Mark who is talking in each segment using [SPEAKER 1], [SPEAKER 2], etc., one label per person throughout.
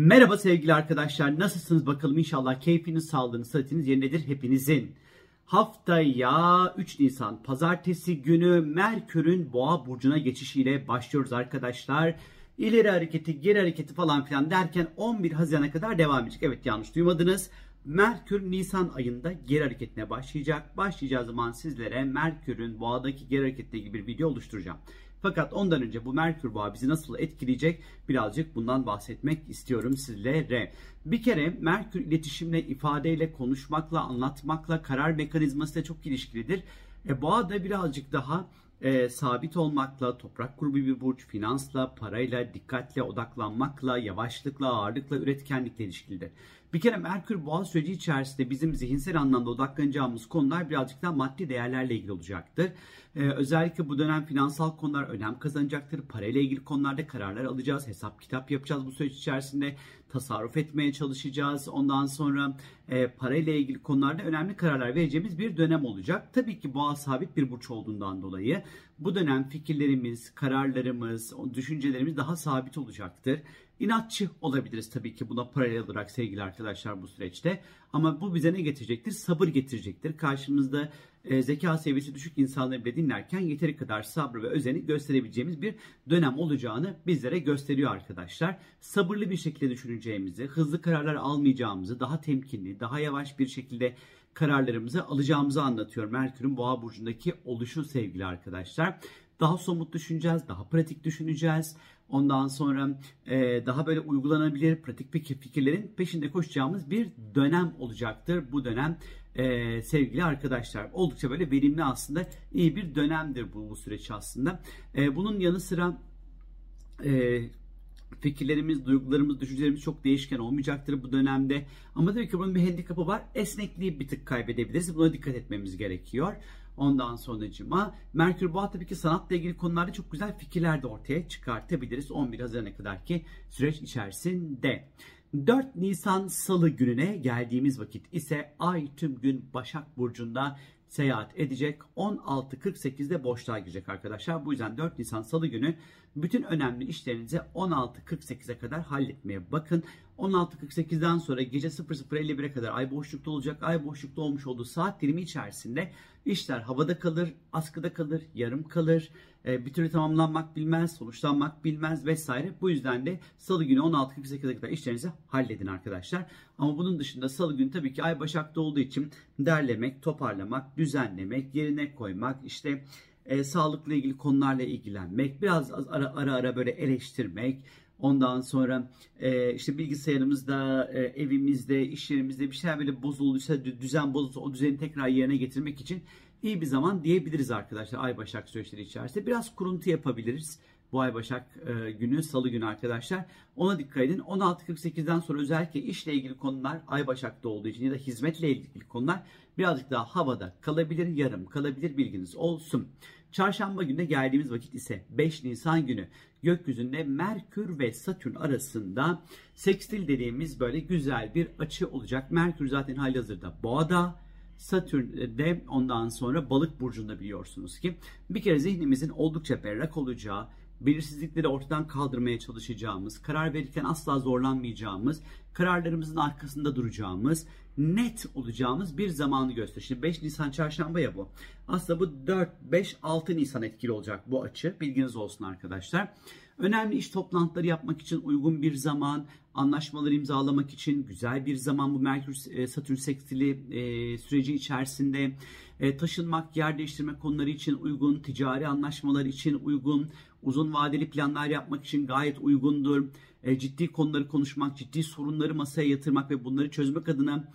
[SPEAKER 1] Merhaba sevgili arkadaşlar. Nasılsınız bakalım inşallah keyfiniz, sağlığınız, sıhhatiniz yerindedir hepinizin. Haftaya 3 Nisan pazartesi günü Merkür'ün Boğa burcuna geçişiyle başlıyoruz arkadaşlar. İleri hareketi, geri hareketi falan filan derken 11 Haziran'a kadar devam edecek. Evet yanlış duymadınız. Merkür Nisan ayında geri hareketine başlayacak. Başlayacağı zaman sizlere Merkür'ün boğadaki geri hareketle ilgili bir video oluşturacağım. Fakat ondan önce bu Merkür boğa bizi nasıl etkileyecek birazcık bundan bahsetmek istiyorum sizlere. Bir kere Merkür iletişimle, ifadeyle, konuşmakla, anlatmakla, karar mekanizmasıyla çok ilişkilidir. E, boğa da birazcık daha e, sabit olmakla, toprak grubu bir burç, finansla, parayla, dikkatle, odaklanmakla, yavaşlıkla, ağırlıkla, üretkenlikle ilişkilidir. Bir kere Merkür boğa süreci içerisinde bizim zihinsel anlamda odaklanacağımız konular birazcık daha maddi değerlerle ilgili olacaktır. Ee, özellikle bu dönem finansal konular önem kazanacaktır. Parayla ilgili konularda kararlar alacağız. Hesap kitap yapacağız bu süreç içerisinde. Tasarruf etmeye çalışacağız. Ondan sonra e, parayla ilgili konularda önemli kararlar vereceğimiz bir dönem olacak. Tabii ki boğa sabit bir burç olduğundan dolayı bu dönem fikirlerimiz, kararlarımız, düşüncelerimiz daha sabit olacaktır. İnatçı olabiliriz tabii ki buna paralel olarak sevgili arkadaşlar bu süreçte. Ama bu bize ne getirecektir? Sabır getirecektir. Karşımızda e, zeka seviyesi düşük insanları bile dinlerken yeteri kadar sabrı ve özeni gösterebileceğimiz bir dönem olacağını bizlere gösteriyor arkadaşlar. Sabırlı bir şekilde düşüneceğimizi, hızlı kararlar almayacağımızı, daha temkinli, daha yavaş bir şekilde kararlarımızı alacağımızı anlatıyor Merkür'ün Boğa burcundaki oluşu sevgili arkadaşlar. Daha somut düşüneceğiz, daha pratik düşüneceğiz. Ondan sonra e, daha böyle uygulanabilir pratik fikirlerin peşinde koşacağımız bir dönem olacaktır. Bu dönem e, sevgili arkadaşlar oldukça böyle verimli aslında iyi bir dönemdir bu, bu süreç aslında. E, bunun yanı sıra e, fikirlerimiz, duygularımız, düşüncelerimiz çok değişken olmayacaktır bu dönemde. Ama tabii ki bunun bir handikapı var. Esnekliği bir tık kaybedebiliriz. Buna dikkat etmemiz gerekiyor. Ondan sonracıma Merkür Boğa tabii ki sanatla ilgili konularda çok güzel fikirler de ortaya çıkartabiliriz 11 Haziran'a kadar ki süreç içerisinde. 4 Nisan Salı gününe geldiğimiz vakit ise Ay tüm gün Başak Burcu'nda seyahat edecek. 16.48'de boşluğa girecek arkadaşlar. Bu yüzden 4 Nisan Salı günü bütün önemli işlerinizi 16.48'e kadar halletmeye bakın. 16.48'den sonra gece 00.51'e kadar ay boşlukta olacak. Ay boşlukta olmuş olduğu saat dilimi içerisinde işler havada kalır, askıda kalır, yarım kalır. E, bir türlü tamamlanmak bilmez, sonuçlanmak bilmez vesaire. Bu yüzden de salı günü 16.48'e kadar işlerinizi halledin arkadaşlar. Ama bunun dışında salı günü tabii ki ay başakta olduğu için derlemek, toparlamak, düzenlemek, yerine koymak, işte e, sağlıkla ilgili konularla ilgilenmek, biraz ara ara, ara böyle eleştirmek, Ondan sonra e, işte bilgisayarımızda, e, evimizde, iş yerimizde bir şeyler böyle bozulduysa, düzen bozulsa o düzeni tekrar yerine getirmek için iyi bir zaman diyebiliriz arkadaşlar Ay Başak süreçleri içerisinde. Biraz kuruntu yapabiliriz. Bu Ay Başak e, günü, Salı günü arkadaşlar. Ona dikkat edin. 16.48'den sonra özellikle işle ilgili konular Ay Başak'ta olduğu için ya da hizmetle ilgili konular birazcık daha havada kalabilir, yarım kalabilir bilginiz olsun. Çarşamba gününe geldiğimiz vakit ise 5 Nisan günü gökyüzünde Merkür ve Satürn arasında sekstil dediğimiz böyle güzel bir açı olacak. Merkür zaten halihazırda boğada. Satürn de ondan sonra balık burcunda biliyorsunuz ki bir kere zihnimizin oldukça berrak olacağı, belirsizlikleri ortadan kaldırmaya çalışacağımız, karar verirken asla zorlanmayacağımız, kararlarımızın arkasında duracağımız, net olacağımız bir zamanı gösteriyor. Şimdi 5 Nisan çarşamba ya bu. Aslında bu 4, 5, 6 Nisan etkili olacak bu açı. Bilginiz olsun arkadaşlar. Önemli iş toplantıları yapmak için uygun bir zaman, anlaşmaları imzalamak için güzel bir zaman bu Merkür e, Satürn sekstili e, süreci içerisinde e, taşınmak, yer değiştirme konuları için uygun, ticari anlaşmalar için uygun, uzun vadeli planlar yapmak için gayet uygundur. Ciddi konuları konuşmak, ciddi sorunları masaya yatırmak ve bunları çözmek adına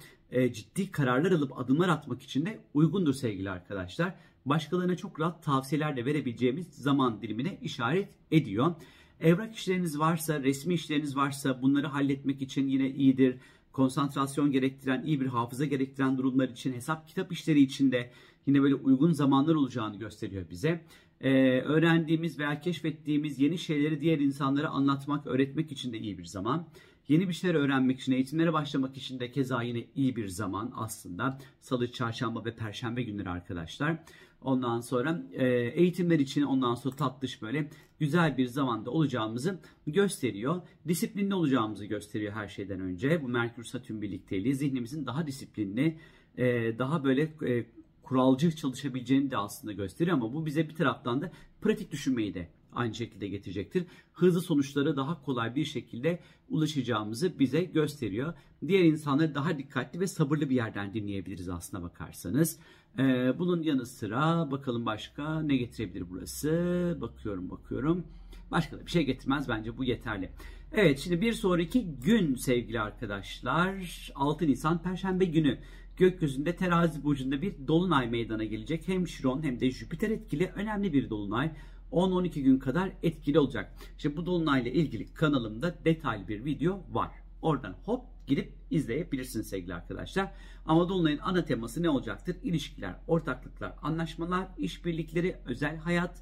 [SPEAKER 1] ciddi kararlar alıp adımlar atmak için de uygundur sevgili arkadaşlar. Başkalarına çok rahat tavsiyeler de verebileceğimiz zaman dilimine işaret ediyor. Evrak işleriniz varsa, resmi işleriniz varsa bunları halletmek için yine iyidir. Konsantrasyon gerektiren, iyi bir hafıza gerektiren durumlar için, hesap kitap işleri için de yine böyle uygun zamanlar olacağını gösteriyor bize. Ee, öğrendiğimiz veya keşfettiğimiz yeni şeyleri diğer insanlara anlatmak, öğretmek için de iyi bir zaman. Yeni bir şeyler öğrenmek için, eğitimlere başlamak için de keza yine iyi bir zaman aslında. Salı, çarşamba ve perşembe günleri arkadaşlar. Ondan sonra e, eğitimler için ondan sonra tatlış böyle güzel bir zamanda olacağımızı gösteriyor. Disiplinli olacağımızı gösteriyor her şeyden önce. Bu Merkür Satürn birlikteliği zihnimizin daha disiplinli, e, daha böyle e, kuralcı çalışabileceğini de aslında gösteriyor ama bu bize bir taraftan da pratik düşünmeyi de aynı şekilde getirecektir. Hızlı sonuçlara daha kolay bir şekilde ulaşacağımızı bize gösteriyor. Diğer insanları daha dikkatli ve sabırlı bir yerden dinleyebiliriz aslına bakarsanız. Ee, bunun yanı sıra bakalım başka ne getirebilir burası? Bakıyorum bakıyorum. Başka da bir şey getirmez bence bu yeterli. Evet şimdi bir sonraki gün sevgili arkadaşlar 6 Nisan Perşembe günü gökyüzünde terazi burcunda bir dolunay meydana gelecek. Hem Şiron hem de Jüpiter etkili önemli bir dolunay. 10-12 gün kadar etkili olacla İşte bu dolunayla ilgili kanalımda detaylı bir video var. Oradan hop gidip izleyebilirsiniz sevgili arkadaşlar. Ama Dolunay'ın ana teması ne olacaktır? İlişkiler, ortaklıklar, anlaşmalar, işbirlikleri, özel hayat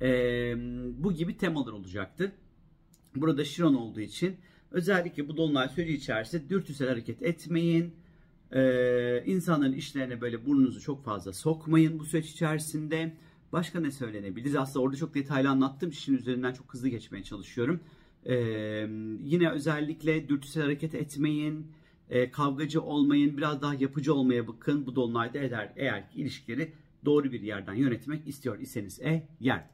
[SPEAKER 1] e, bu gibi temalar olacaktır. Burada Şiron olduğu için özellikle bu Dolunay süreci içerisinde dürtüsel hareket etmeyin. Ee, insanların işlerine böyle burnunuzu çok fazla sokmayın bu süreç içerisinde. Başka ne söylenebilir? Aslında orada çok detaylı anlattım. İşin üzerinden çok hızlı geçmeye çalışıyorum. Ee, yine özellikle dürtüsel hareket etmeyin. E, kavgacı olmayın. Biraz daha yapıcı olmaya bakın. Bu dolunayda eder. Eğer ki ilişkileri doğru bir yerden yönetmek istiyor iseniz eğer.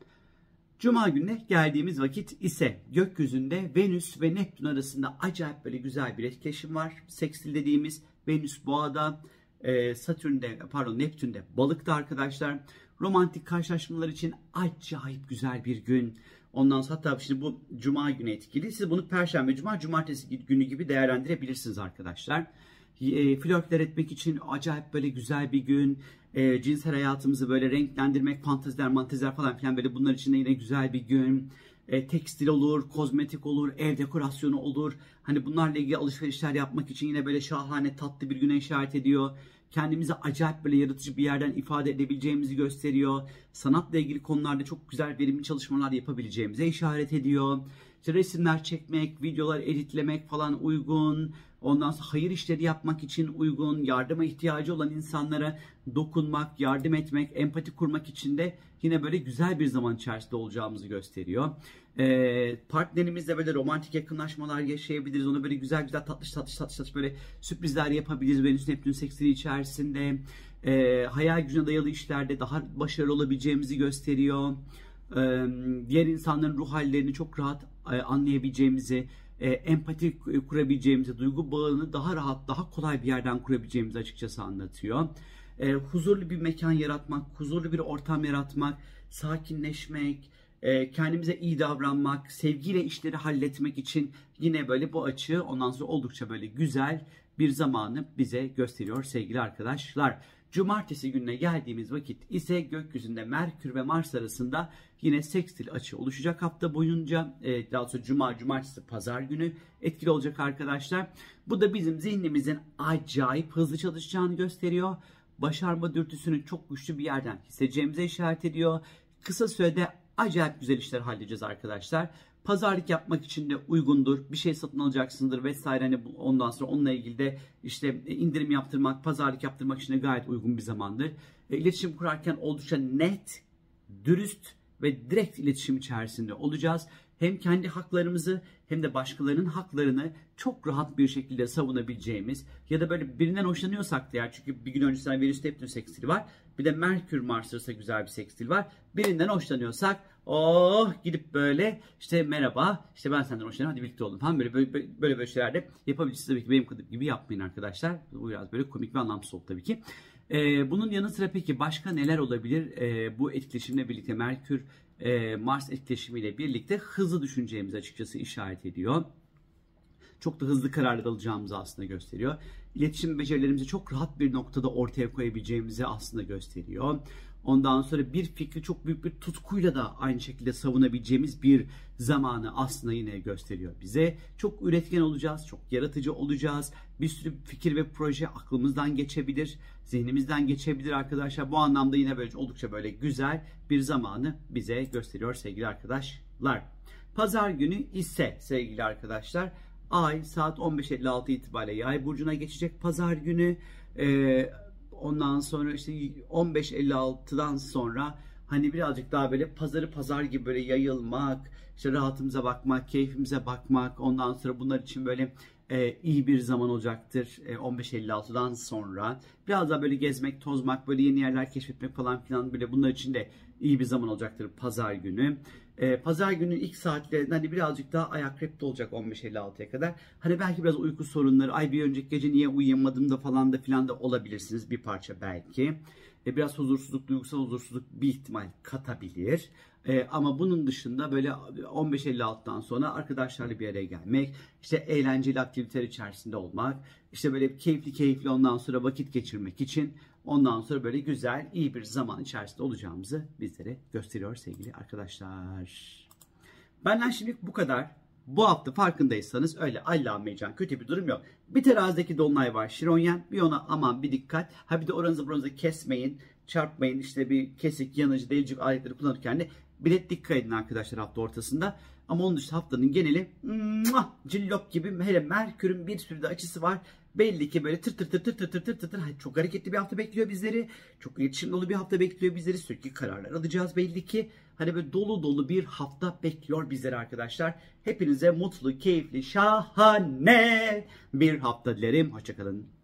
[SPEAKER 1] Cuma gününe geldiğimiz vakit ise gökyüzünde Venüs ve Neptün arasında acayip böyle güzel bir etkileşim var. Sekstil dediğimiz Venüs boğada, e, Satürn'de pardon Neptün'de balıkta arkadaşlar. Romantik karşılaşmalar için acayip güzel bir gün. Ondan sonra hatta şimdi bu cuma günü etkili. Siz bunu perşembe, cuma, cumartesi günü gibi değerlendirebilirsiniz arkadaşlar. E, flörtler etmek için acayip böyle güzel bir gün. E, cinsel hayatımızı böyle renklendirmek, fanteziler, manteziler falan filan böyle bunlar için de yine güzel bir gün. E, tekstil olur, kozmetik olur, ev dekorasyonu olur. Hani bunlarla ilgili alışverişler yapmak için yine böyle şahane tatlı bir güne işaret ediyor kendimizi acayip böyle yaratıcı bir yerden ifade edebileceğimizi gösteriyor. Sanatla ilgili konularda çok güzel verimli çalışmalar yapabileceğimize işaret ediyor. İşte resimler çekmek, videolar editlemek falan uygun. Ondan sonra hayır işleri yapmak için uygun, yardıma ihtiyacı olan insanlara dokunmak, yardım etmek, empati kurmak için de yine böyle güzel bir zaman içerisinde olacağımızı gösteriyor. Ee, partnerimizle böyle romantik yakınlaşmalar yaşayabiliriz. Ona böyle güzel güzel tatlış tatlış tatlış tatlış böyle sürprizler yapabiliriz. Venüs Neptün seksili içerisinde. Ee, hayal gücüne dayalı işlerde daha başarılı olabileceğimizi gösteriyor. Ee, diğer insanların ruh hallerini çok rahat e, anlayabileceğimizi, e, empati kurabileceğimizi, duygu bağını daha rahat, daha kolay bir yerden kurabileceğimizi açıkçası anlatıyor. E, huzurlu bir mekan yaratmak, huzurlu bir ortam yaratmak, sakinleşmek, e, kendimize iyi davranmak, sevgiyle işleri halletmek için yine böyle bu açı ondan sonra oldukça böyle güzel bir zamanı bize gösteriyor sevgili arkadaşlar. Cumartesi gününe geldiğimiz vakit ise gökyüzünde Merkür ve Mars arasında yine sekstil açı oluşacak hafta boyunca. Daha sonra Cuma, Cumartesi, Pazar günü etkili olacak arkadaşlar. Bu da bizim zihnimizin acayip hızlı çalışacağını gösteriyor. Başarma dürtüsünü çok güçlü bir yerden hissedeceğimize işaret ediyor. Kısa sürede acayip güzel işler halledeceğiz arkadaşlar. Pazarlık yapmak için de uygundur. Bir şey satın alacaksındır vesaire. Hani ondan sonra onunla ilgili de işte e, indirim yaptırmak, pazarlık yaptırmak için de gayet uygun bir zamandır. E, iletişim kurarken oldukça net, dürüst ve direkt iletişim içerisinde olacağız. Hem kendi haklarımızı hem de başkalarının haklarını çok rahat bir şekilde savunabileceğimiz ya da böyle birinden hoşlanıyorsak diğer çünkü bir gün öncesinden Venüs Neptün sekstili var. Bir de Merkür Mars arasında güzel bir sekstil var. Birinden hoşlanıyorsak oh gidip böyle işte merhaba işte ben senden hoşlanıyorum hadi birlikte olalım falan böyle böyle böyle, böyle şeyler de yapabilirsiniz. Tabii ki benim gibi yapmayın arkadaşlar. Bu biraz böyle komik ve anlamsız oldu tabii ki. Ee, bunun yanı sıra peki başka neler olabilir? Ee, bu etkileşimle birlikte Merkür e, Mars etkileşimiyle birlikte hızlı düşüneceğimiz açıkçası işaret ediyor. Çok da hızlı kararlar alacağımızı aslında gösteriyor. İletişim becerilerimizi çok rahat bir noktada ortaya koyabileceğimizi aslında gösteriyor. Ondan sonra bir fikri çok büyük bir tutkuyla da aynı şekilde savunabileceğimiz bir zamanı aslında yine gösteriyor bize. Çok üretken olacağız, çok yaratıcı olacağız. Bir sürü fikir ve proje aklımızdan geçebilir, zihnimizden geçebilir arkadaşlar. Bu anlamda yine böyle oldukça böyle güzel bir zamanı bize gösteriyor sevgili arkadaşlar. Pazar günü ise sevgili arkadaşlar Ay saat 15.56 itibariyle Yay burcuna geçecek pazar günü. Ee, ondan sonra işte 15.56'dan sonra hani birazcık daha böyle pazarı pazar gibi böyle yayılmak, işte rahatımıza bakmak, keyfimize bakmak, ondan sonra bunlar için böyle e, iyi bir zaman olacaktır e, 15.56'dan sonra. Biraz daha böyle gezmek, tozmak, böyle yeni yerler keşfetmek falan filan böyle bunlar için de iyi bir zaman olacaktır pazar günü. E, pazar günü ilk saatlerinde hani birazcık daha ayak repte olacak 15.56'ya kadar. Hani belki biraz uyku sorunları, ay bir önceki gece niye uyuyamadım da falan da filan da olabilirsiniz bir parça belki. E, biraz huzursuzluk, duygusal huzursuzluk bir ihtimal katabilir. E, ama bunun dışında böyle 15.56'dan sonra arkadaşlarla bir araya gelmek, işte eğlenceli aktiviteler içerisinde olmak, işte böyle keyifli keyifli ondan sonra vakit geçirmek için ondan sonra böyle güzel, iyi bir zaman içerisinde olacağımızı bizlere gösteriyor sevgili arkadaşlar. Benden şimdilik bu kadar. Bu hafta farkındaysanız öyle Allah mecan kötü bir durum yok. Bir terazideki dolunay var Şironyen. Bir ona aman bir dikkat. Ha bir de oranızı buranızı kesmeyin. Çarpmayın işte bir kesik, yanıcı, delicik aletleri kullanırken de bilet dikkat edin arkadaşlar hafta ortasında. Ama onun dışında haftanın geneli muah, cillop gibi hele Merkür'ün bir sürü de açısı var. Belli ki böyle tır tır tır tır tır tır tır tır tır çok hareketli bir hafta bekliyor bizleri. Çok iletişim dolu bir hafta bekliyor bizleri. Sürekli kararlar alacağız belli ki. Hani böyle dolu dolu bir hafta bekliyor bizleri arkadaşlar. Hepinize mutlu, keyifli, şahane bir hafta dilerim. Hoşçakalın.